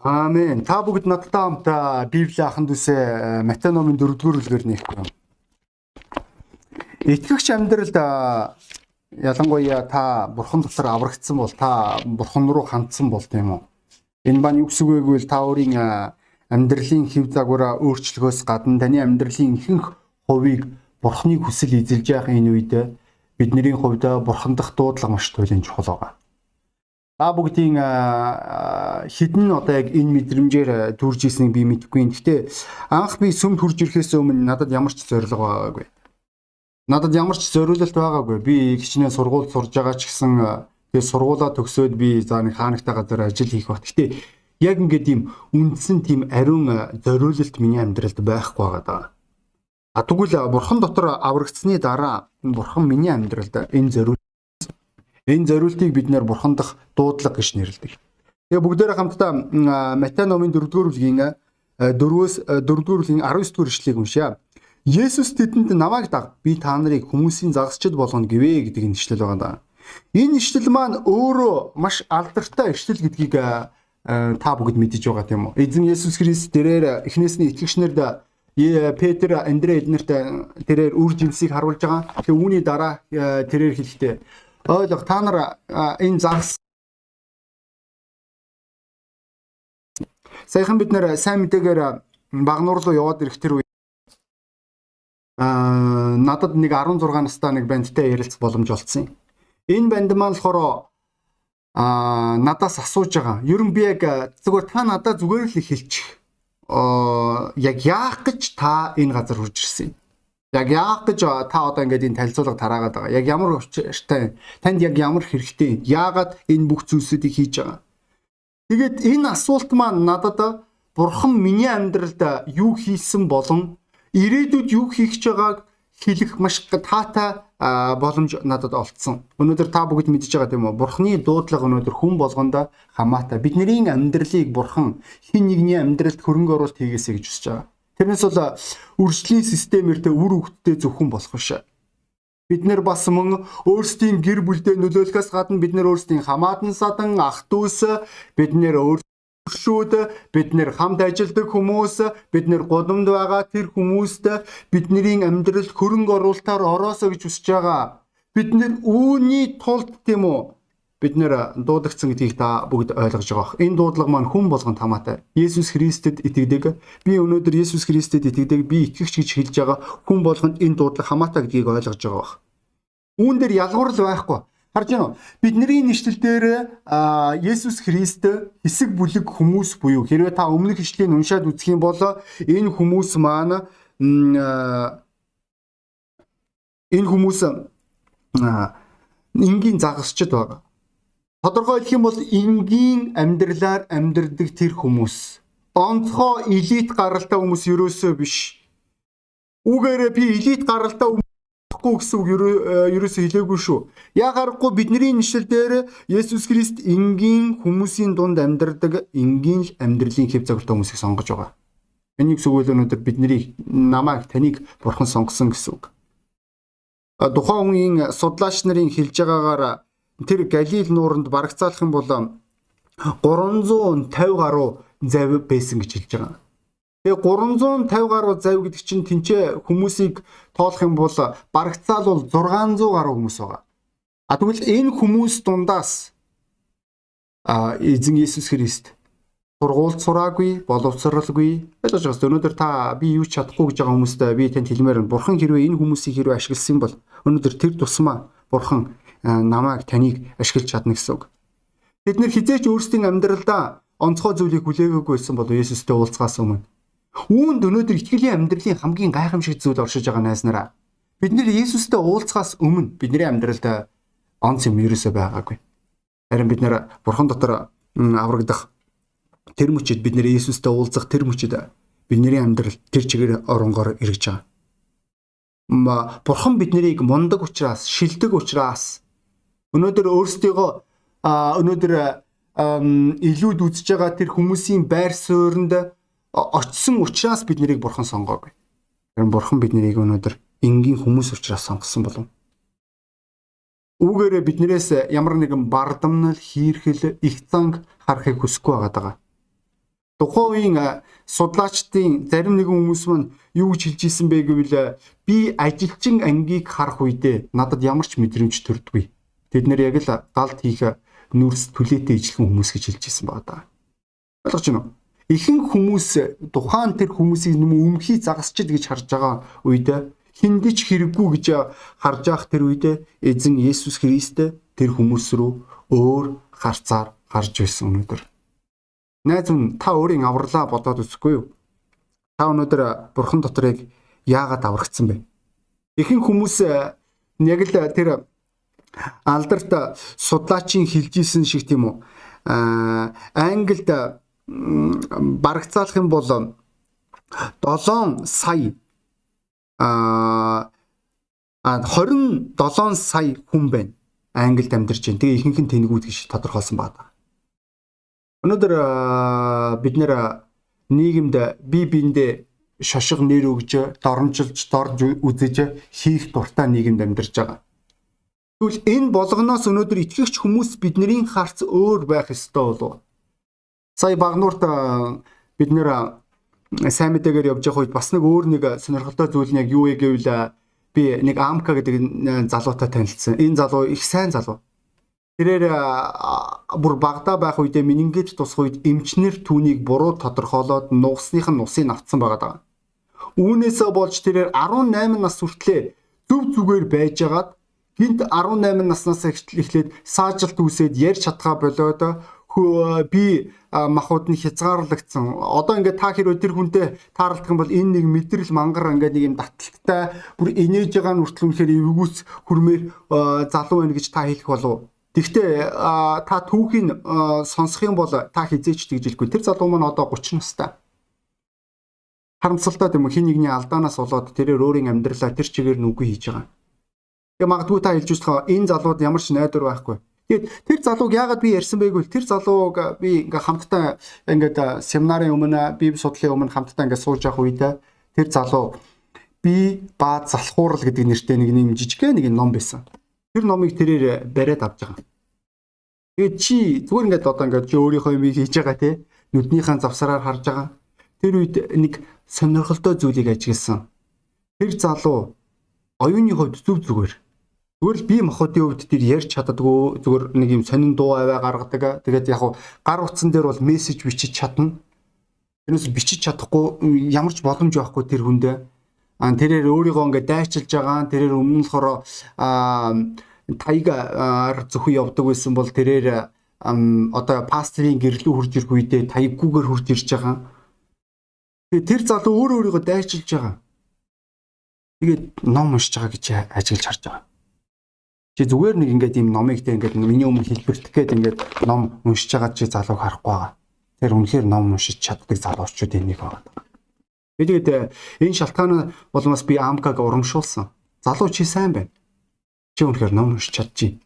Аамен. Та бүгд надтай хамт Библийн ахын дүүсээ Матай номын 4-р бүлгээр нээхгүй юм. Итгэгч амьдралд ялангуяа та бурхан дотор аврагдсан бол та бурхан руу хандсан бол тийм үү? Энэ бань юу гэсэн үг вэ? Та өөрийн амьдралын хэв загвараа өөрчлөхөөс гадна таны амьдралын ихэнх хувийг бурханы хүсэл эзэлж явах энэ үед бидний хувьд бурхан дахь дуудлага маш туйлын чухал байгаа. Та бүгдийн хідэн одоо яг энэ мэдрэмжээр төрж ирснийг би мэдэхгүй. Гэхдээ анх би сүмд хурж ирэхээс өмнө надад ямар ч зориг байгаагүй. Надад ямар ч зориулалт байгаагүй. Би хичнээн сургууль сурж байгаа ч гэсэн тэгээ сургуулаа төгсөөд би за нэг хаанагтай газар ажил хийх бат. Гэхдээ яг ингээд ийм үндсэн тийм ариун зориулалт миний амьдралд байхгүй байгаа. А тэгвэл бурхан дотор аврагдсны дараа бурхан миний амьдралд энэ зориул Энэ зориултыг бид нэр бурхан дах дуудлага гэж нэрлэдэг. Тэгээ бүгдээрээ хамтдаа Матай номын 4-р бүлгийн 4-өөс 4-р бүлгийн 19-р ишлэгийг уншъя. Есүс тэдэнд намайг даг би та нарыг хүмүүсийн загасчд болгоно гэвэ гэдэг энэ ишлэл байгаа даа. Энэ ишлэл маань өөрөө маш алдартай ишлэл гэдгийг та бүгд мэдэж байгаа тийм үү? Эзэн Есүс Христ тэрээр эхнээс нь итгэгчнэрд Петр, Андрей эднэрт тэрээр үр жинсийг харуулж байгаа. Тэгээ үүний дараа тэрээр хэлэхдээ ойлго та нар энэ загас Саяхан бид нэр сайн мэдээгээр багнуур руу яваад ирэх тэр үе аа надад нэг 16 настай нэг бандтай ярилцах боломж олцсон. Энэ банд маань болохоор аа надаас асууж байгаа. Ер нь би яг зүгээр та надад зүгээр л хэлчих. Аа яг яах гэж та энэ газар хурж ирсэн юм. Яг яах гэж та одоо ингээд энэ танилцуулга тараагаад байгаа. Яг ямар учиртай танд яг ямар хэрэгтэй яагаад энэ бүх зүйлсүүдийг хийж байгаа. Тэгээд энэ асуулт маань надад бурхан миний амьдралд юу хийсэн болон ирээдүйд юу хийх гэж байгааг хэлэх маш таатай боломж надад олцсон. Өнөөдөр та бүгд мэдж байгаа тийм үү? Бурхны дуудлага өнөөдөр хүн болгонд хамаатай. Бидний амьдралыг бурхан хин нэгний амьдралд хөрөнгө оруулалт хийгээсэй гэж хүсэж байгаа. Тэрнээс бол үржлийн системээр тэ үр хөвгтдээ зөвхөн болох биш. Бид нэр бас мөн өөрсдийн гэр бүлдээ нөлөөлөхөөс гадна бид нэр өөрсдийн хамаатан садан ах дүүс бид нэр өөршүүд бид нэр хамт ажилладаг хүмүүс бид нэр гудамд байгаа тэр хүмүүст бидний амьдралд хөрөнгө оруулалтаар ороосоо гэж хүсэж байгаа. Бид нэр үүний тулд тийм үү бид нэр дуудагдсан гэдгийг та бүгд ойлгож байгаа. Энэ дуудлага маань хүн болгонд хамаатай. Есүс Христэд итгэдэг. Би өнөөдөр Есүс Христэд итгэдэг. Би итгэгч гэж хэлж байгаа хүн болгонд энэ дуудлага хамаатай гэдгийг ойлгож байгаа бах. Үүн дээр ялгуур л байхгүй. Харж байна уу? Бидний нэшлэл дээр Есүс Христ хэсэг бүлэг хүмүүс буюу хэрвээ та өмнөх ишлэгийг уншаад үзэх юм бол энэ хүмүүс маань энэ хүмүүс энгийн загасчд байгаа. Тодорхой хэлэх юм бол энгийн амьдралаар амьдрдаг тэр хүмүүс онцгой элит гаралтай хүмүүс ерөөсөө биш. Үгээрээ би элит гаралтай байхгүй гэсэн үг ерөөсөө хэлээгүй шүү. Яагарахгүй бидний нэшил дээр Есүс Христ энгийн хүмүүсийн дунд амьдардаг энгийн л амьдралын хэв загвартай хүмүүсийг сонгож байгаа. Энийг зүгэл өнөөдөр бидний намайг таныг бурхан сонгосон гэсэн үг. Тухайн үеийн судлаач нарын хэлж байгаагаар тэр Галил нууранд барагцаалах юм бол 350 гаруй завь байсан гэж хэлж байгаа. Тэгээ 350 гаруй завь гэдэг чинь тэнцээ хүмүүсийг тоолох юм бол барагцаал бол 600 гаруй хүмүүс байгаа. А тэгвэл энэ хүмүүс дундаас а эзэн Иесус Христ сургуульд сураагүй, боловсралгүй. Ойлгож байгаас өнөөдөр та би юу чадахгүй гэж байгаа хүмүүстээ би танд хэлмээр байна. Бурхан хэрвээ энэ хүмүүсийг хэрвээ ашигласан бол өнөөдөр тэр тусмаа Бурхан намайг таныг ашиглаж чадна гэсэн үг. Бид нэр хизээч өөрсдийн амьдралдаа онцгой зүйлийг хүлээгээгүй байсан бол Есүстэй уулзгаас өмнө. Үүнд өнөөдөр итгэлийн амьдралын хамгийн гайхамшиг зүйл оршиж байгаа найснараа. Бид нэр Есүстэй уулзгаас өмнө бидний амьдралд онц юм ерөөсөө байгаагүй. Харин бид нэр Бурхан дотор аврагдах тэр мөчид бид нэр Есүстэй уулзах тэр мөчид бидний амьдрал тэр чигээр оронгоор эргэж байгаа. Бурхан биднийг мундаг учраас, шилдэг учраас Өнөөдөр өөрсдийгөө өнөөдөр илүүд үзэж байгаа тэр хүмүүсийн байр суурьнд очисон учраас бид нарыг бурхан сонгоогүй. Харин бурхан бид нарыг өнөөдөр энгийн хүмүүс учраас сонгосон болов. Үүгээрээ биднээс ямар нэгэн бардамнал, хийрхэл, их занг харахыг хүсэхгүй байгаа даа. Тухайн үеийн судлаачдын зарим нэгэн хүмүүс маань юу гэж хэлж исэн бэ гэвэл би ажилчин ангийг харах үедээ надад ямар ч мэдрэмж төрдгүй. Тэд нэр яг л галд хийх нүрс түлээтэй ижлэх хүмүүс гэж хэлж исэн байна да. Ойлгож байна уу? Ихэнх хүмүүс тухайн тэр хүмүүсийг нэм өмхий загасчд гэж харж байгаа үед хиндэж хэрэггүй гэж харж явах тэр үед эзэн Есүс Христ тэр хүмүүс рүү өөр харцаар харж байсан өнөөдөр. Найз минь та өөрийн авралаа бодоод үзэхгүй юу? Та өнөөдөр бурхан доторыг яагаад аврагдсан бэ? Ихэнх хүмүүс яг л тэр алдарт судлаачийн хэлжсэн шиг тийм үү англид барагцаалах юм бол 7 сая а 27 сая хүн байна. Англид амьдарч байна. Тэгээ ихэнх нь тэнгүүд гэж тодорхойлсон байна. Өнөөдөр бид нэр нийгэмд бие биендээ шошго нэр өгж, доромжилж, дорж үзэж хийх дуртай нийгэмд амьдарч байгаа. Тэгвэл энэ болгоноос өнөөдөр итгэгч хүмүүс бидний харц өөр байх ёстой болов. Сая багнуурт бид нэр сайн мэдээгээр явж байгаа үед бас нэг өөр нэг сонирхолтой зүйл нь яг юу вэ гэвэл би нэг Амка гэдэг залуутай танилцсан. Энэ залуу их сайн залуу. Тэрээр бүр багада байх үедээ менингит тусах үед эмчнэр түүнийг буруу тодорхойлоод нугасных нь нусыг авцсан байгаа даа. Үүнээсээ болж тэрээр 18 нас хүртлээр зөв зүгээр байжгаад гинт 18 наснаас эхлээд саажилт үсээд ярьж чадхаа болоод би махууд нь хязгаарлагдсан. Одоо ингээд та хэрвээ тэр хүнтэй таарлах юм бол энэ нэг мэдрэл мангар ингээд нэг юм датталтай бүр инээж байгаа нь хүртэл үнэхээр эвгүүц хүрмээр залуу байна гэж та хэлэх болов. Тэгвэл та түүхийг сонсох юм бол та хизээч тэгж хэлэхгүй. Тэр залуу маань одоо 30 настай. Харамсалтай юм хин нэгний алдаанаас болоод тэрээр өөрийн амьдралаа тэр чигээр нь үгүй хийж байгаа. Тэгээ магадгүй та хэлж үзлээ энэ залууд ямар ч найдвар байхгүй. Тэгээд тэр залууг яагаад би ярьсан байг вэ? Тэр залууг би ингээ хамтдаа ингээд семинарын өмнө бие судлалын өмнө хамтдаа ингээ сууж явах үед тэр залуу би баа залхуурал гэдэг нэртэй нэг юм жижигхэн нэг ном байсан. Тэр номыг тэрээр бариад авч байгаа. Тэгээд чи зүгээр ингээд одоо ингээд чи өөрийнхөө юм хийж байгаа те нүднийхэн завсараар харж байгаа. Тэр үед нэг сонирхолтой зүйлийг ажигласан. Тэр залуу оюуны хувьд зүв зүгээр Зүгээр л бие махбодын хувьд тэр ярьж чаддаггүй зүгээр нэг юм сонин дуу аваа гаргадаг. Тэгээд яг гар утсан дээр бол мессеж бичиж чадна. Тэрнээс бичиж чадахгүй ямар ч боломж байхгүй тэр хүндээ. Аа тэрээр өөрийгөө ингээд дайчилж байгаа. Тэрээр өмнө нь болохоор аа таягаар зөвхөн явдаг байсан бол тэрээр одоо пастрийн гэрлүү хурж ирэх үедээ таяггүйгээр хурж ирж байгаа. Тэгээ тэр залуу өөр өөрийгөө дайчилж байгаа. Тэгээд ном уншиж байгаа гэж ажиглаж харж байгаа. Чи зүгээр нэг ингээд ийм номыг те ингээд миний өмнө хэлбэртэх гээд ингээд ном уншиж байгаа чи залууг харахгүй байгаа. Тэр үнэхээр ном уншиж чаддаг залуучууд энийг байгаа. Тэгээд энэ шалтгаан болмоос би амкаг урамшуулсан. Залуу чи сайн байна. Чи үнэхээр ном уншиж чадчих.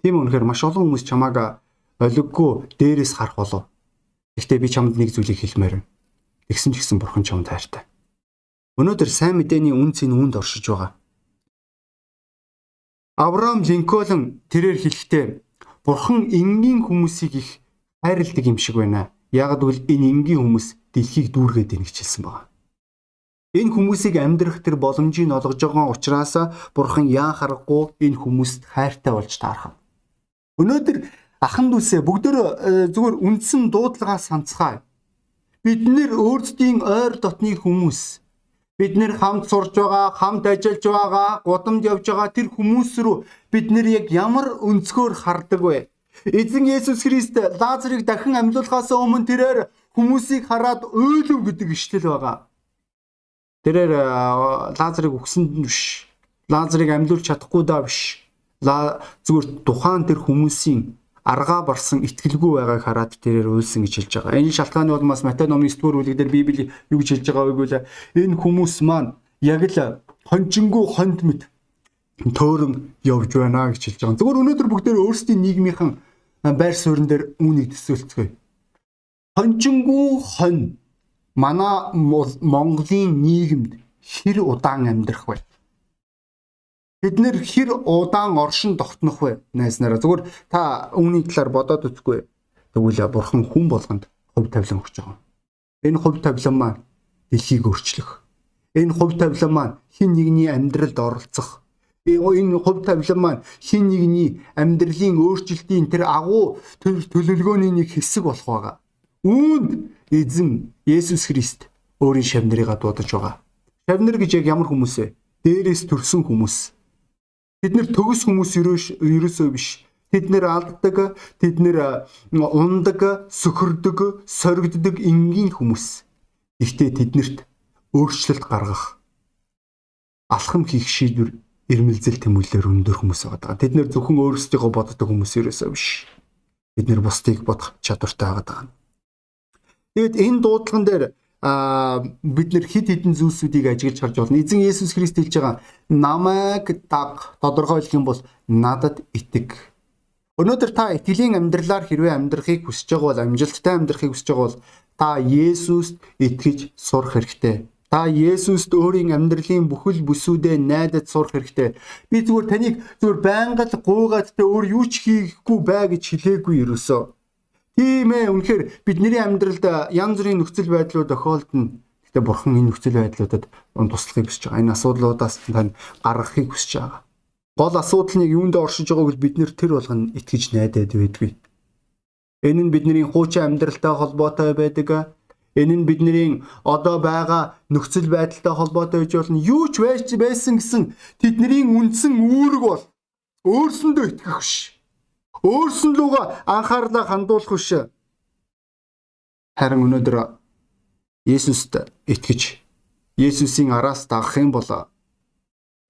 Тийм үнэхээр маш олон хүмүүс чамааг олиггүй дээрээс харах болов. Гэхдээ би чамд нэг зүйлийг хэлмээр байна. Тэгсэн ч гэсэн бурхан чамд хайртай. Өнөөдөр сайн мэдээний үн цэн үүнд оршиж байгаа. Авраам Линкольн тэрээр хэлэхдээ Бурхан энгийн хүмүүсийг их хайрладаг юм шиг байна. Яг гэвэл энэ энгийн хүмүүс дэлхийг дүүргээд байна гэж хэлсэн байна. Энэ хүмүүсийг амьдрах тэр боломжийг олгож байгаа учраас Бурхан яан харахгүй энэ хүмүүст хайртай болж таарах. Өнөөдөр ахан дүүсээ бүгдөө э, зүгээр үндсэн дуудлагаа санацгаая. Бид нэр өөрсдийн ойр дотны хүмүүс бид нэр хамт сурж байгаа, хамт ажиллаж байгаа, гудамд явж байгаа тэр хүмүүс рүү бид нэр яг ямар өнцгөр хардаг вэ? Эзэн Есүс Христ Лазарыг дахин амьлуулахаас өмнө тэрээр хүмүүсийг хараад өөлөв гэдэг ишлэл байгаа. Тэрээр Лазарыг өгсөн биш. Лазарыг амьлуулж чадахгүй даа биш. Зүгээр тухайн тэр хүмүүсийн аргаа барсан итгэлгүй байгааг хараад тэрээр уйлсан гэж хэлж байгаа. Энэ шалтгааны бол бас Матай номын 9-р бүлэг дээр Библи юу гэж хэлж байгаа вэ гэвэл энэ хүмүүс маань яг л хонжингуу хонд мэт төөрөн явж байна гэж хэлж байгаа. Зөвхөн өнөөдөр бүгдээр өөрсдийн нийгмийнхэн байр суурин дээр үүнийг төсөөлцгөөе. Хонжингуу хон манай Монголын нийгэмд хэр удаан амьдрах вэ? Бид нэр хэр удаан оршин тогтнох вэ найз нараа зүгээр та үүний талаар бодоод үзгүй. Тэгвэл бурхан хүн болгонд хөв тавилан өгч байгаа. Энэ хувь тавилан маань дэлхийг өөрчлөх. Энэ хувь тавилан маань хин нэгний амьдралд оролцох. Энэ хувь тавилан маань хин нэгний амьдралын өөрчлөлтийн тэр агуу төлөвлөгөөний нэг хэсэг болох байгаа. Үүнд эзэн Есүс Христ өөрийн шавнарыг дуудаж байгаа. Шавнар гэж яг ямар хүмүүс вэ? Дээрээс төрсэн хүмүүс. Бид нэр төгс хүмүүс ерөөсөө биш Тэд нэр алддаг, тэд нэр ундаг, сөхөрдөг, соригддог энгийн хүмүүс. Гэхдээ тэднэрт өөрчлөлт гаргах алхам хийх шийдвэр ирмэлзэл тэмүүлэлээр өндөр хүмүүс байгаа. Тэд нэр зөвхөн өөрсдийгөө боддог хүмүүс ерөөсөө биш. Бид нэр бусдыг бодох чадвартай байгаа. Тэгэд энэ дуудлаган дээр а бид нэр хид хідэн зүйлсүүдийг ажиглаж харж болно. Эзэн Есүс Христ хэлж байгаа намайг даг тодорхойлох юм бол надад итэг Өнөөдөр та итгэлийн амьдралаар хэрвээ амьдрахыг хүсэж байгаа бол амжилттай амьдрахыг хүсэж байгаа бол та Есүст итгэж сурах хэрэгтэй. Та Есүст өөрийн амьдралын бүхэл бүсүүдээ найдаж сурах хэрэгтэй. Би зүгээр таныг зүгээр байнга л гуугаад тэ өөр юу ч хийхгүй бай гэж хэлээгүй ерөөсөө. Тийм ээ үнэхээр бидний амьдралд янз бүрийн нөхцөл байдлууд тохиолдно. Гэтэ бурхан энэ нөхцөл байдлуудад туслахыг хүсэж байгаа. Энэ асуудлуудаас тань гаргахыг хүсэж байгаа гол асуудал нь юунд оршиж байгааг бид нэр тэр болгоно итгэж найдаад байдгүй. Энэ нь бидний хуучин амьдралтай холбоотой байдаг. Энэ нь бидний одоо байгаа нөхцөл байдалтай холбоотой байж болно. Юу ч байж байсан гэсэн тэдний үндсэн үүрэг бол өөрсөндөө итгэх биш. Өөрсөнлөөгөө анхаарлаа хандуулах биш. Харин өнөөдөр Есүст итгэж Есүсийн араас дагах юм бол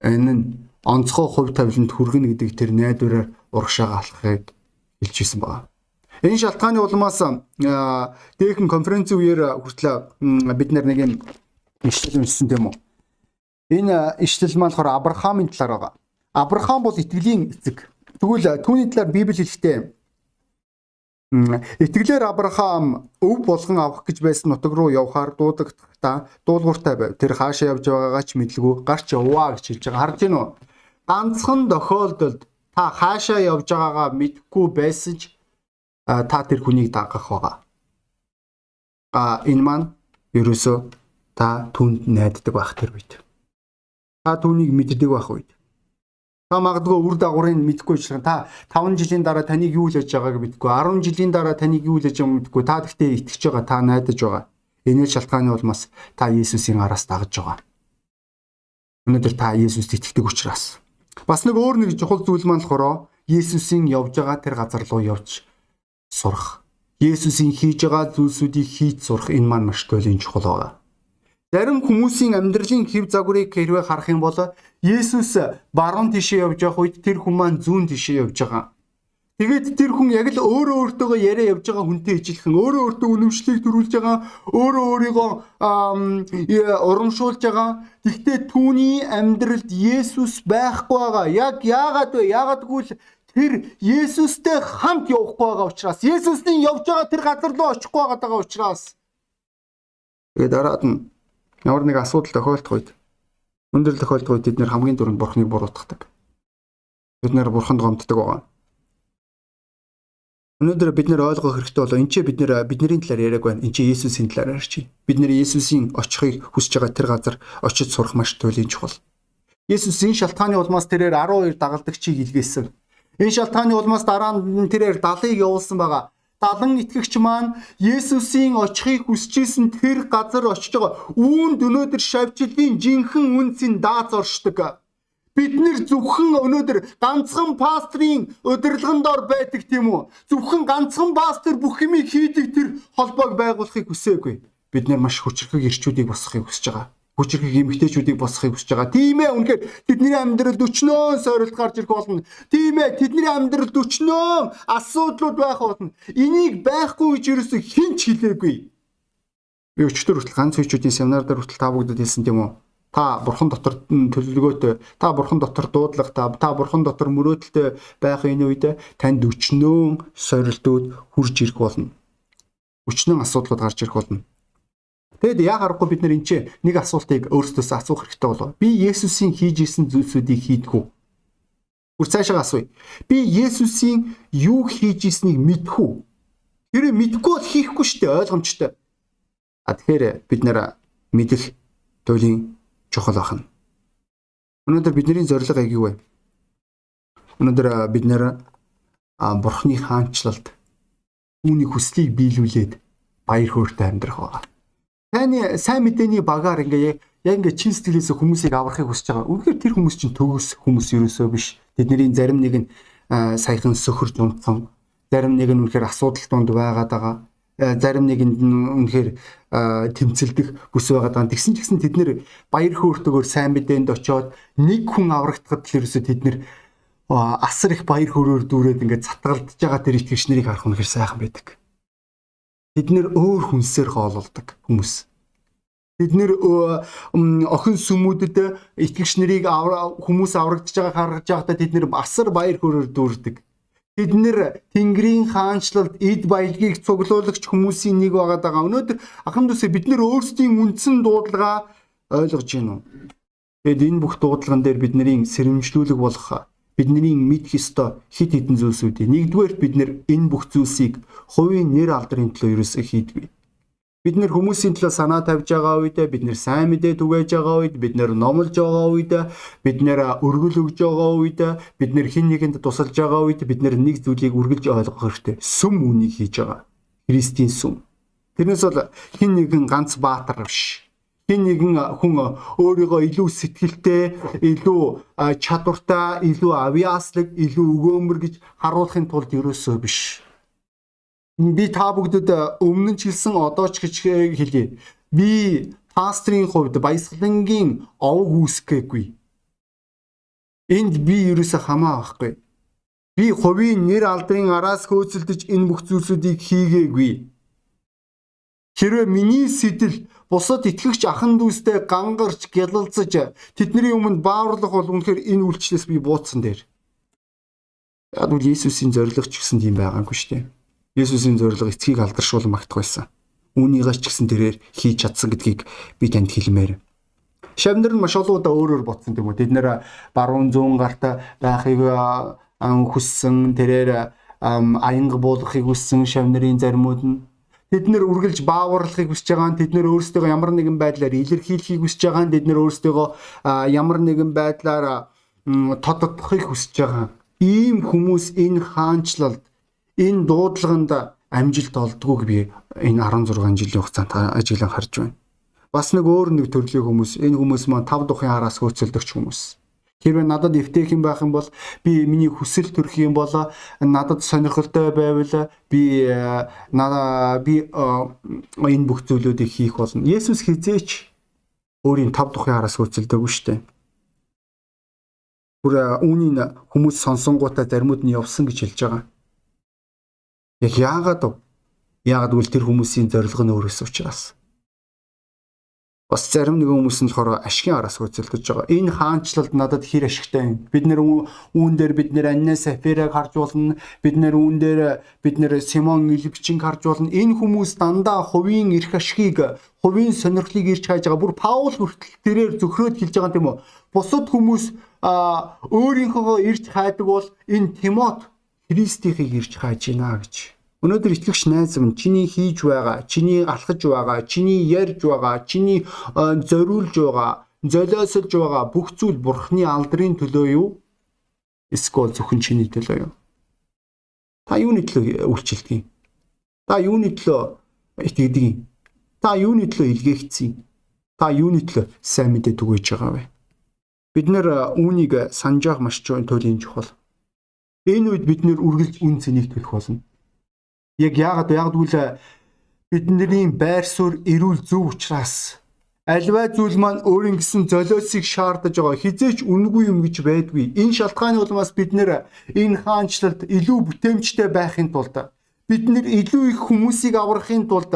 энэ нь онцгой хувь тавиланд хүргэнэ гэдэг тэр найдвараар урагшаага алхахыг хэлжсэн байна. Энэ шалтгааны улмаас дээхэн конференцийн үеэр хүртэл бид нар нэг юм ишлэл уншсан тийм үү. Энэ ишлэл маань болохоор Авраамийн талаар байгаа. Авраам бол итгэлийн эцэг. Тэгвэл түүний талаар Библи хэлэхдээ Итгэлээр Авраам өв болгон авах гэж байсан нутаг руу явхаар дуудагтаа дуулууртай байв. Тэр хаашаа явж байгаагаа ч мэдлгүй гарч яваа гэж хэлж байгаа. Харж гин үү? ганцхан тохиолдолд та хаашаа явж байгаагаа мэдэхгүй байсан ч та тэр хүнийг дагах байгаа. А энэ маань ерөөсөө та түнд найддаг байх тэр үед. Та түүнийг мэддэг байх үед. Та магадгүй үр дагаврыг мэдэхгүй ч та 5 жилийн дараа таныг юу л хийж байгааг мэдэхгүй 10 жилийн дараа таныг юу л хийж байгааг мэдэхгүй та гэхдээ итгэж байгаа та найдаж байгаа. Энэ шалтгааны улмаас та Есүсийн араас дагаж байгаа. Өнөөдөр та Есүст итгэдэг учраас Бас нэг өөр нэг чухал зүйл маань болохоор Есүсийн явж байгаа тэр газар руу явж сурах. Есүсийн хийж байгаа зүйлсүүдийг хийж сурах энэ маань маш туйлын чухал байгаа. Зарим хүмүүсийн амьдралын хэв загварыг хэрвээ харах юм бол Есүс баруун тишээ явж явах үед тэр хүн маань зүүн тишээ явж байгаа. Тэгээд тэр хүн яг л өөрөө өөртөөгөө яриа явж байгаа хүнтэй ижилхэн өөрөө өөртөө үнэмшлийг төрүүлж байгаа өөрөө өөрийгөө урамшуулж байгаа. Гэхдээ түүний амьдралд Есүс байхгүй байгаа. Яг яагаад вэ? Яагадгүй л тэр Есүстэй хамт явахгүй байгаа учраас Есүсний явж байгаа тэр газар руу очихгүй байгаа учраас тэгээд дараад нь ямар нэг асуудал тохиолдох үед өндөр тохиолдох үед бид нэр хамгийн дөрөнд бурхныг буруутгадаг. Бид нэр бурханд гомддог байгаа. Өнөөдөр бид нэр ойлгох хэрэгтэй болоо энэ ч бид нэр бидний талаар яриаг байна. Энд чи Есүсийн талаар ярьж байна. Бид нэр Есүсийн очихыг хүсэж байгаа тэр газар очиж сурах маш туйлын чухал. Есүс энэ шалтгааны улмаас тэрээр 12 дагалдагчийг илгээсэн. Энэ шалтгааны улмаас дараа нь тэрээр 70-ыг явуулсан байгаа. 70 итгэгч маань Есүсийн очихыг хүсэжсэн тэр газар очиж байгаа. Үүнд өнөөдөр шавьчлалын жинхэнэ үнцийн даац оршдог. Бид нэр зөвхөн өнөөдөр ганцхан пастрийн удирдлагын дор байдаг тийм үү? Зөвхөн ганцхан пастор бүх юмыг хийдэг тэр холбоог байгуулахыг хүсээгүй. Бид нэр маш хүчрхэг ирчүүдийг босгохыг хүсэж байгаа. Хүчрхэг эмгтээчүүдийг босгохыг хүсэж байгаа. Тийм ээ үнэхээр тэдний амьдралд өчнөө сорилт гарч ирэх болно. Тийм ээ тэдний амьдралд өчнөө асуудлууд байх болно. Энийг байхгүй гэж ерөөсө хинч хэлээгүй. Би өчтөр хүртэл ганц хүчүүдийн семинар дээр хүртэл та бүгдэд хэлсэн тийм үү? та бурхан дотор төлөвлөгөөтэй та бурхан дотор дуудлагатай та бурхан дотор мөрөөдөлтэй байх энэ үед танд өчнөө сорилтууд хурж ирэх болно. Өчнөө асуудлууд гарч ирэх болно. Тэгэд яа харахгүй бид нар энэ нэг асуултыг өөрсдөөсөө асуух хэрэгтэй болов. Би Есүсийн хийж исэн зүйлсүүдийг хийдгүү. Бүр цаашаа асууя. Би Есүсийн юу хийж ийснийг мэдхүү. Тэр мэдгүй бол хийхгүй шүү дээ ойлгомжтой. А тэгэхээр бид нэр мэдэх туйлын чухал ахна. Өнөөдөр бидний зорилго яг юу вэ? Өнөөдөр бид нэр бурхны хаанчлалд үүний хүслийг биелүүлээд баяр хөөртэй амьдрах байгаа. Таны сайн мэдээний багаар ингээ яг ингээ чин сэтгэлээс хүмүүсийг аврахыг хүсэж байгаа. Үнэхээр тэр хүмүүс чинь төгс хүмүүс ерөөсөө биш. Тэдний зарим нэг нь саяхан сөхөрж унтсан, зарим нэг нь үнэхээр асуудал донд байгаад байгаа. Зарим нэгэнд нь үнэхээр тэмцэлдэх бүс байгаад байгаа. Тэгсэн ч гэсэн тэд нэр баяр хөөртэйгээр сайн мэдээнд очиод нэг хүн аврагдахад ерөөсөө тэд нэр асар их баяр хөөрөөр дүүрээд ингээд цатгалдж байгаа тэр итгэгч нарыг харах нь хэр сайхан байдаг. Бид нэр өөр хүнсээр хоололдог хүмүүс. Бид нэр охин сүмүүдэд итгэгч нарыг хүмүүс аврагдж байгааг харж байхдаа тэд нэр асар баяр хөөрөөр дүүрдэг. Бид нэр Тэнгэрийн хаанчлалд эд баялагийг цуглуулагч хүмүүсийн нэг байгаа даа. Өнөөдөр ахын дүүсээ бид нэр өөрсдийн үндсэн дуудлага ойлгож гин үү? Тэгэд энэ бүх дуудлаган дээр бидний сэрэмжлүүлэг болох бидний мэдх ёстой хит хитэн зүйлсүүдийг нэгдүгээр бид нэр энэ бүх зүйлсийг хувийн нэр алдрын төлөө ерөөсөө хийдгүй. Бид нэр хүмүүсийн төлөө санаа тавьж байгаа үед бид нэр сайн мэдээ түгээж байгаа үед бид нэр номлож байгаа үед бид нэр өргөл өгж байгаа үед бид нэр хин нэгэнд тусалж байгаа үед бид нэр нэг зүйлийг үргэлж ойлгох хэрэгтэй. Сүм үнийг хийж байгаа. Христийн сүм. Тэрнээс бол хин нэгэн ганц баатар биш хин нэгэн хүн өөрийгөө илүү сэтгэлтэй, илүү чадвартай, илүү авьяаслаг, илүү өгөөмөр гэж харуулахын тулд ерөөсөө биш. Би та бүгдэд өмнө нь ч хэлсэн одоо ч гэж хэлье. Би пастрийн хувьд баясгалангийн овог үүсгэхгүй. Энд би ерөөсөө хамаа байхгүй. Би хувийн нэр алдрын араас хөөцөлдөж энэ бүх зүйлсүүдийг хийгээгүй. Хэрвээ миний сэтэл бусад итгэгч ахан дүүстэй гангарч гялалцаж тэдний өмнө бааварлах бол үнэхээр энэ үйлчлээс би бууцсан дээр. Яг үл Иесусийн зориг ч гэсэн тийм байгаагүй шүү дээ. Иесусийн зориг эцгийг алдаршуул магтах байсан. Үүнийгээс ч гэсэн тэрээр хийж чадсан гэдгийг би танд хэлмээр. Шавнар нь маш олон удаа өөрөөр ботсон тийм үү. Тэд нэр баруун зүүн гарт байхыг хүссэн тэрээр аянга буулгахыг хүссэн шавнарын заримуд нь Тэд нэр үргэлж бааварлахыг хүсэж байгаа нь тэд нэр өөрсдөө ямар нэгэн байдлаар илэрхийлэхийг хүсэж байгаа нь тэд нэр өөрсдөө ямар нэгэн байдлаар тодотдохыг хүсэж байгаа. Ийм хүмүүс энэ хаанчлалд энэ дуудлаганд амжилт олдгоог би энэ 16 жилийн хугацаанд ажиглан харж байна. Бас нэг өөр нэг төрлийн хүмүүс энэ хүмүүс маань тав тухын хараас хөөцөлдөгч хүмүүс. Хэрвээ надад эвтэйхэн байх юм бол би миний хүсэл төрөх юм бол надад сонирхолтой байвал би надаа би энэ бүх зүйлүүдийг хийх болно. Есүс хизээч өөрийн тав тухын араас хөөцөлдөөгүй шүү дээ. Бүр үүнийг хүмүүс сонсонгуудаа заримуд нь явсан гэж хэлж байгаа. Яг яагаад вэ? Яагаад гэвэл тэр хүмүүсийн зорилго нь өөрөөс учраас. Бас зарим нэгэн хүмүүс нь болохоор ашигын араас хөөцөлдөж байгаа. Энэ хаанчлалд надад хэр ашигтай юм. Бид нэр үүн дээр бид нэр Анна Сафираг харж болно. Бид нэр үүн дээр бид нэр Симон Илбчинг харж болно. Энэ хүмүүс дандаа хувийн эрх ашигыг, хувийн сонирхлыг ирж хайж байгаа. Бүр Паул хүртэл тэрээр зөвхрөөд хэлж байгаа юм уу? Бусад хүмүүс өөрийнхөө ирж хайдаг бол энэ Тимот Христийнхийг ирж хайж гинэ гэж Өнөөдөр итгэгч найз минь чиний хийж байгаа, чиний алхаж байгаа, чиний ярьж байгаа, чиний зориулж байгаа, золиослж байгаа бүх зүйл Бурхны алдрын төлөө юу? Эсвэл зөвхөн чиний төлөө юу? Та юуны төлөө үйлчлдэг юм? Та юуны төлөө итгэдэг юм? Та юуны төлөө илгээгдсэн юм? Та юуны төлөө сайн мэдээ түгэж байгаа вэ? Бид нэр үүнийг санаж явах маш чухал. Энэ үед бид нэр үргэлж үн цэнийг төлөх болно Яг яагаад яагаад гэвэл э, бидний байр суурь эрүүл зөв учраас альва зүйл маань өөрийн гэсэн золиосыг шаардаж байгаа хизээч үнгүй юм гэж байдгүй. Энэ шалтгааны улмаас бид нэр энэ хаанчлалд илүү бүтээмжтэй байхын тулд бид нэр илүү их хүмүүсийг аврахын тулд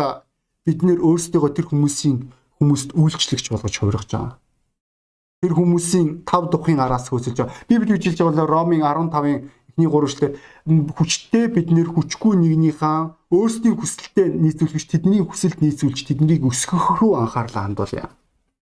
бид нэр өөрсдөө тэр хүмүүсийн хүмүүст үйлчлэгч болгож хувиргаж байгаа. Тэр хүмүүсийн тав тухын араас хөөсөлж байгаа. Библи үжилж байгаа Ромын 15-ын эхний гуравчлаар хүчтэй бид нэр хүчгүй нэгнийхээ өөрсдийн хүсэлтэд нийцүүлж тэдний хүсэлд нийцүүлж тэднийг өсгөх рүү анхаарлаа хандуулъя.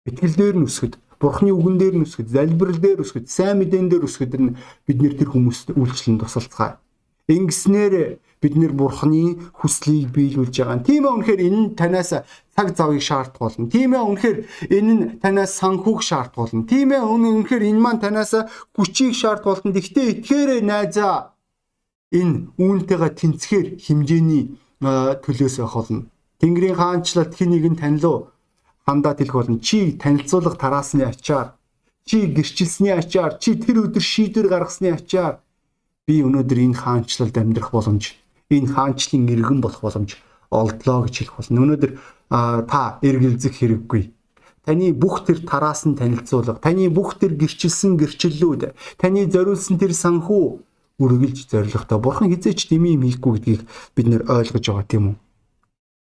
Итгэл дээр нь өсгөд, Бурхны үгэн дээр нь өсгөд, залбирал дээр өсгөд, сайн мэдэн дээр өсгөд нь бид нэр тэр хүмүүст үйлчлэн тусалцгаая. Ингэснээр бид нэр бурхны хүслийг биелүүлж байгаа. Тийм ээ үнэхээр энэ нь танаас цаг завыг шаардах болно. Тийм ээ үнэхээр энэ нь танаас санхүүг шаардах болно. Тийм ээ үнэхээр энэ маань танаас хүчийг шаардах болно. Гэхдээ итгээрэй найзаа энэ үүнтэйгээ тэнцхээр хэмжээний төлөөс байх болно. Тэнгэрийн хаанчлалт хин нэгэн танилуу хандаад хэлэх болно. Чи танилцуулга тараасны ачаар, чи гэрчилсний ачаар, чи тэр өдөр шийдвэр гаргасны ачаар би өнөөдөр энэ хаанчлалд амьдрах боломж энэ хаанчлалын иргэн болох боломж олдлоо гэж хэлэх болно. Өнөөдөр та эргэлзэх хэрэггүй. Таны бүх тэр тараас нь танилцуулга, таны бүх тэр гэрчилсэн гэрчлэлүүд, таны зориулсан тэр санхүү үргэлж зоригтой. Бурхан хизээч дэмий юм хийхгүй гэдгийг бид нэр ойлгож байгаа тийм үү?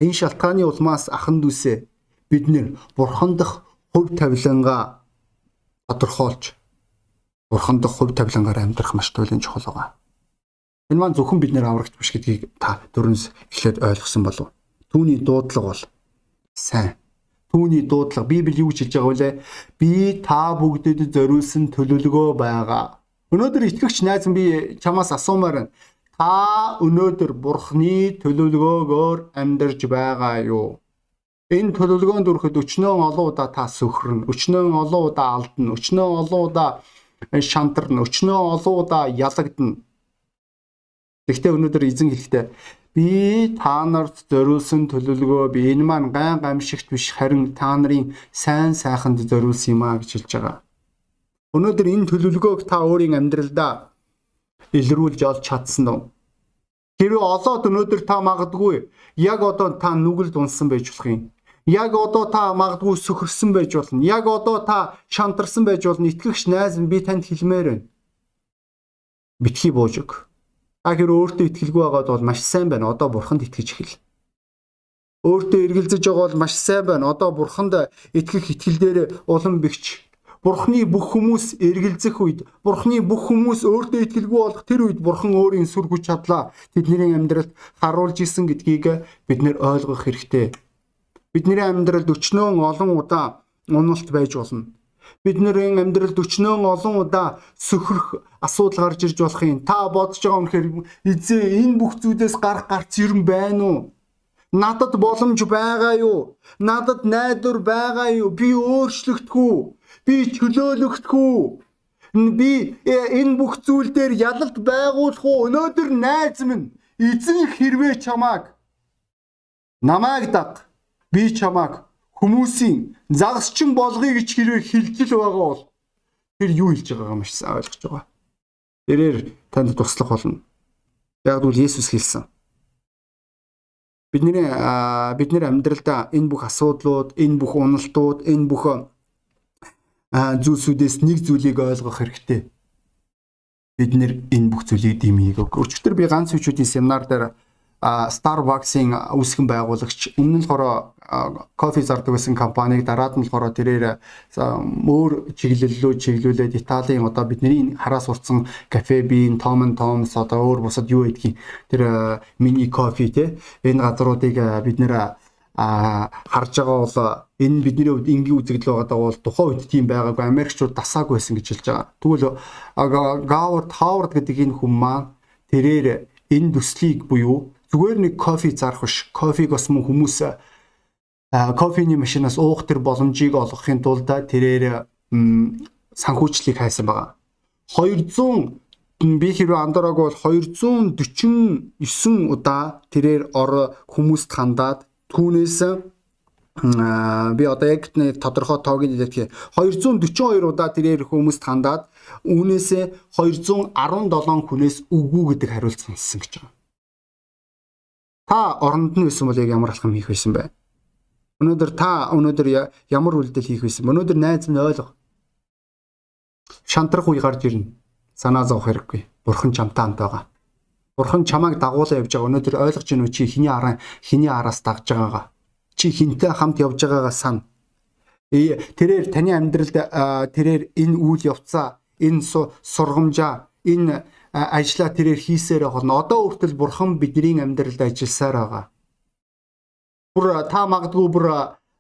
Энэ шалтгааны улмаас ахан дүүсээ бид нэр бурхан дах хувь тавилангаа тодорхойлж бурхан дах хувь тавилангаар амьдрах маш туйлын чухал байгаа. Энэ маань зөвхөн бид нэр аврагч биш гэдгийг та дөрөнс эхлээд ойлгосон болов. Түүний дуудлага бол сайн. Түүний дуудлага Библи юу гэж хэлж байгаа вэ? Би та бүгдэд зориулсан төлөвлөгөө байгаа. Өнөөдөр итгэгч найз би чамаас асуумаар байна. Та өнөөдөр Бурхны төлөвлөгөөгөөр амьдарч байгаа юу? Энэ төлөвлөгөөнд хүрэхэд өчнөө олон удаа та сөхрөн, өчнөө олон удаа алдна, өчнөө олон удаа шантарна, өчнөө олон удаа ялагдана Гэхдээ өнөөдөр эзэн хэлэхдээ би та нарт зориулсан төлөвлөгөө би энэ маань гайн гамшигт биш харин та нарын сайн сайханд зориулсан юм а гэж хэлж байгаа. Өнөөдөр энэ төлөвлөгөөг та өөрийн амьдралдаа илрүүлж олж чадсан уу? Хэрвээ олоод өнөөдөр та магадгүй яг одоо та нүгэлд унсан байж болох юм. Яг одоо та магадгүй сөхөрсөн байж болно. Яг одоо та шантарсан байж болно. Итгэгч найз би танд хэлмээр байна. Битгий бууж өг Та хэр өөртөө итгэлгүй байгаад бол маш сайн байна. Одоо бурханд итгэж эхэл. Өөртөө эргэлзэж байгаа бол маш сайн байна. Одоо бурханд итгэх итгэл дээр улам бэгч. Бурхны бүх хүмүүс эргэлзэх үед, Бурхны бүх хүмүүс өөртөө итгэлгүй болох тэр үед Бурхан өөрийн сүр хүч чадлаа тэдний амьдралд харуулж исэн гэдгийг бид нэр ойлгох хэрэгтэй. Бидний амьдралд өчнөө олон удаа уналт байж болно бидний амьдралд өчнөө олон удаа сөхрөх асуудал гарч ирж болох юм. Та бодож байгаа үнэхээр эзээ энэ бүх зүйлээс гарах гарц юм байна уу? Надад боломж байгаа юу? Надад найдвар байгаа юу? Би өөрчлөгдөхгүй. Би чөлөөлөгдөхгүй. Би э, энэ бүх зүйл дээр ялалт байгуулах уу? Өнөөдөр найз минь эзэн хэрвээ чамааг намайг даг. Би чамааг хүмүүсийн загасчин болгоё гэж хэрвээ хилжил байгаа бол тэр юу хэлж байгаагаа маш сайн ойлгож байгаа. Тэрээр танд туслах болно. Яг бол Есүс хэлсэн. Бидний бидний амьдралдаа энэ бүх асуудлууд, энэ бүх уналтууд, энэ бүх зүйлсүүдээс нэг зүйлийг ойлгох хэрэгтэй. Бид нэр энэ бүх зүйлийг дэмийг. Өчигдөр би ганц хүчүүдийн семинар дээр Starbucks-ийн үүсгэн байгуулагч өмнө нь болохоор кофе зардаг байсан компаниг дараад нь болохоор тэрээр өөр чиглэллөө чиглүүлээд Италийн одоо бидний хараас урцсан кафе бин, Tom Tom's одоо өөр бусад юу гэдгийг тэр мини кофе те энэ газруудыг бид нэр а харж байгаа бол энэ бидний хувьд энгийн үзэгдэл байгаа бол тухайн үед тийм байгаагүй Америкчууд дасаагүй байсан гэж хэлж байгаа. Тэгвэл Говард Хавард гэдэг энэ хүн маань тэрээр энэ төслийг буюу зүгээр нэг кофе зарах биш. Кофег бас мөн хүмүүс кофений машинаас уух тэр боломжийг олгохын тулд тэрээр санхүүжлийг хайсан байгаа. 200 би хэрвээ андуураг бол 249 удаа тэрээр ор хүмүүст хандаад түүнээс би одоо яг тодорхой тоог нь хэлэх 242 удаа тэрээр хүмүүст хандаад үүнээсээ 217 хүнээс үгүй гэдэг хариулт сонссон гэж байгаа. Та оронд нь байсан бол яг ямар алхам хийх байсан бэ? Өнөөдөр та өнөөдөр ямар үйлдэл хийх байсан? Өнөөдөр найз минь ойлго. Шантрах үе гарч ирнэ. Санаа зовох хэрэггүй. Бурхан чамтай хамт байгаа. Бурхан чамайг дагуулаа явж байгаа. Өнөөдөр ойлгож уу чи хиний араа хиний араас дагж байгаагаа. Чи хинтэй хамт явж байгаагаа сан. Тэрээр таны амьдралд тэрээр энэ үйл явцаа, энэ сургамжаа, энэ ажилла тэрээр хийсээр болно. Одоо хүртэл бурхан бидний амьдралд ажилласаар байгаа. Бүр та магадгүй бүр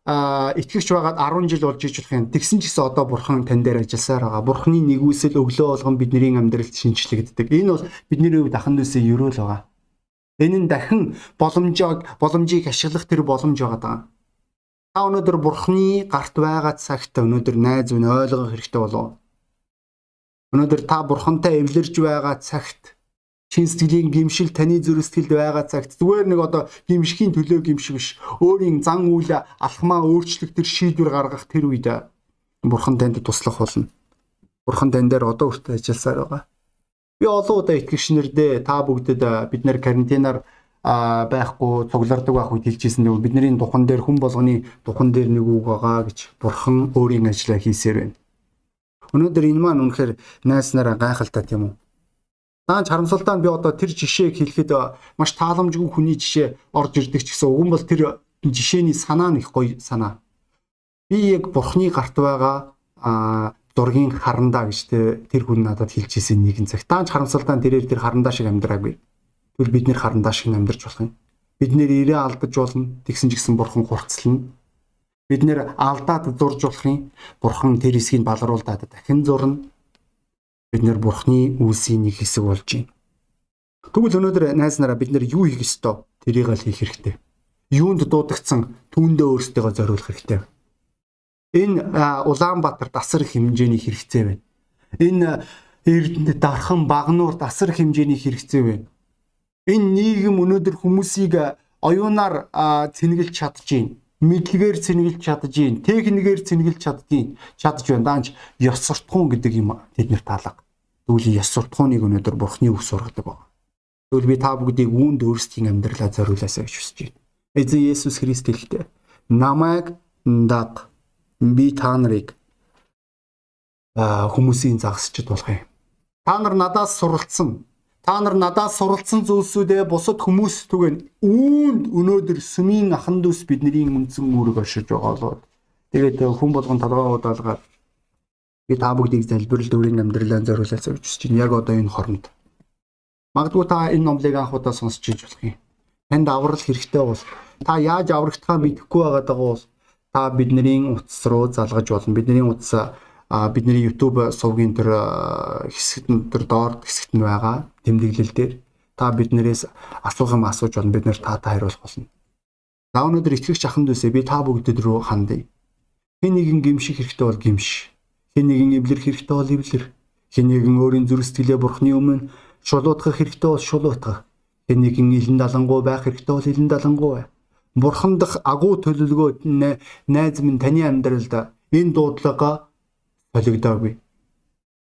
итгэгч байгаад 10 жил болж иж болох юм. Тэгсэн ч гэсэн одоо бурхан тань дээр ажилласаар байгаа. Бурханы нэгүсэл өглөө болгон бидний амьдралд шинчлэгддэг. Энэ бол бидний хувьд ахын дүүсээ ерөөл байгаа. Энэ нь дахин боломжийг боломжийг ашиглах тэр боломж байгаа даа. Та өнөөдөр бурхны гарт байгаа цагт өнөөдөр найз минь ойлгох хэрэгтэй болов. Өнөөдөр та бурхантай эвлэрж байгаа цагт чин сэтгэлийн гимшил таны зүрх сэтгэлд байгаа цагт зүгээр нэг одоо гимшхийн төлөө гимших биш. Өөрийн зан үйл алхмаа өөрчлөх тэр шийдвэр гаргах тэр үед бурхан танд туслах болно. Бурхан тань дээр одоо хүртэл ажилласаар байгаа. Би олон удаа итгэгч нэрдээ та бүгдэд бид нэр карантинаар байхгүй цуглардаг байх үед хэлжсэн нэг бидний духан дээр хүн болгоны духан дээр нэг үг байгаа гэж бурхан өөрийн ажлаа хийсээр байна. Өнөөдөр энэ маань үнэхээр найс нараа гайхалтай тийм үү? Даанч харамсалтай нь би одоо тэр жишээг хэлэхэд маш тааламжгүй хүний жишээ орж ирдэг ч гэсэн уг нь бол тэр жишээний санаа нь их гоё санаа. Би яг бурхны гарт байгаа а зургийн харандаа гэж тэр хүн надад хэлж ирсэн нэгэн цаг. Даанч харамсалтай нь тэрээр тэр харандаа шиг амьдраагүй. Тэгвэл бид нэр харандаа шиг амьдарч болох юм. Бид нэр ирээ алдаж болно. Тэгсэн ч гэсэн бурхан хурцлана. Бид нэр алдаад зурж болох юм. Бурхан тэр хэсгийг балруулдаад дахин зурна бид нэр бурхны үйлсийн нэг хэсэг болж байна. Тэгвэл өнөөдөр найз нараа бид нэр юу хийх ёстой? Тэрийг л хийх хэрэгтэй. Юунд дуудагдсан түүндээ өөрсдөө зориулах хэрэгтэй. Энэ Улаанбаатар дасар хэмжээний хэрэгцээ байна. Энэ Эрдэнэт дархан багнуур дасар хэмжээний хэрэгцээ байна. Энэ нийгэм өнөөдөр хүмүүсийг оюунаар цэнгэлж чадчихээн мэдлэгээр цэнгэлж чадчихээн техникээр цэнгэлж чаддгийн чадж байна даанч ёс суртахуун гэдэг юм тэднэр таалаг Тэгвэл яс суртахууныг өнөөдөр бурхны үг сургадаг байна. Тэгвэл би та бүгдийг үүнд өөрсдийн амьдралаа зориулаасаа гэж хүсэж байна. Эзэн Есүс Христ хэлдэг. Намайг даг би та нарыг хүмүүсийн загсчд болох юм. Та нар надаас суралцсан. Та нар надаас суралцсан зүйлсүүдээ бусад хүмүүс түгэн үүнд өнөөдөр сүмийн ахан дүүс бидний үндсэн үүрэг оршиж байгаа болоод тэгээд хүн болгон толгой удаалгаад Би та бүгдийг залбирал дөрийн амьдралаа гэж хүсэж байна. Яг одоо энэ хоронд. Магадгүй та энэ номлыг анх удаа сонсч иж болох юм. Танд аврал хэрэгтэй бол та яаж аврагдахаа мэдэхгүй байгаа бол та бидний утас руу залгаж болно. Бидний утас бидний YouTube сувгийн тэр хэсэгт нь тэр доор хэсэгт нь байгаа тэмдэглэл дээр та биднээс асуух юм асууж болно. Бид нэр таатай хариулах болно. За өнөөдөр итгэгч аханд үсэ би та бүгдэд рүү хандъя. Хэн нэгэн гимших хэрэгтэй бол гимш Хэн нэгэн эвлэрэх хэрэгтэй бол эвлэр. Хэн нэгэн өөрийн зүрх сэтгэлээ бурхны өмнө шулуутгах хэрэгтэй бол шулуутгах. Хэн нэгэн илэн далангуй байх хэрэгтэй бол илэн далангуй бай. Бурхан дах агуу төлөвлөгөөд найз минь таны амьдралд энэ дуудлага солигдоогүй.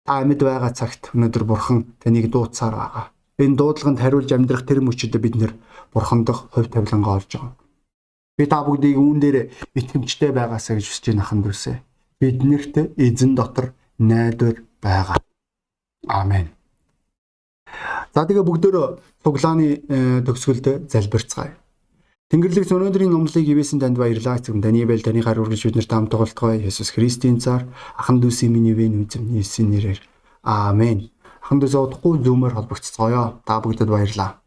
Та амьд байгаа цагт өнөөдөр бурхан таныг дуудсаар байгаа. Энэ дуудлаганд хариулж амьдрах тэр мөчөд бид нэр бурхан дах хувь тавилангаа олж байгаа. Би та бүгдийг үүн дээр итгэмжтэй байгаасаа гэж хүсэж байна ахын дүүсээ биднэрт эзэн дотор найдвар байгаа. Амен. За тэгээ бүгдөө цуглааны э, төгсгөлд залбирцгаая. Тэнгэрлэгч өнөөдрийн номлыг ивэсэн танд баярлалаа. Таны байл таны гар үргэлж бид нарт хамт тоглолтгоё. Есүс Христийн цаар ахан дүүсийн миний вэн үзэм Есүсийн нэрээр. Амен. Ахан дүүсээ удахгүй зүүмээр холбогцгоё. Та бүгдэд баярлалаа.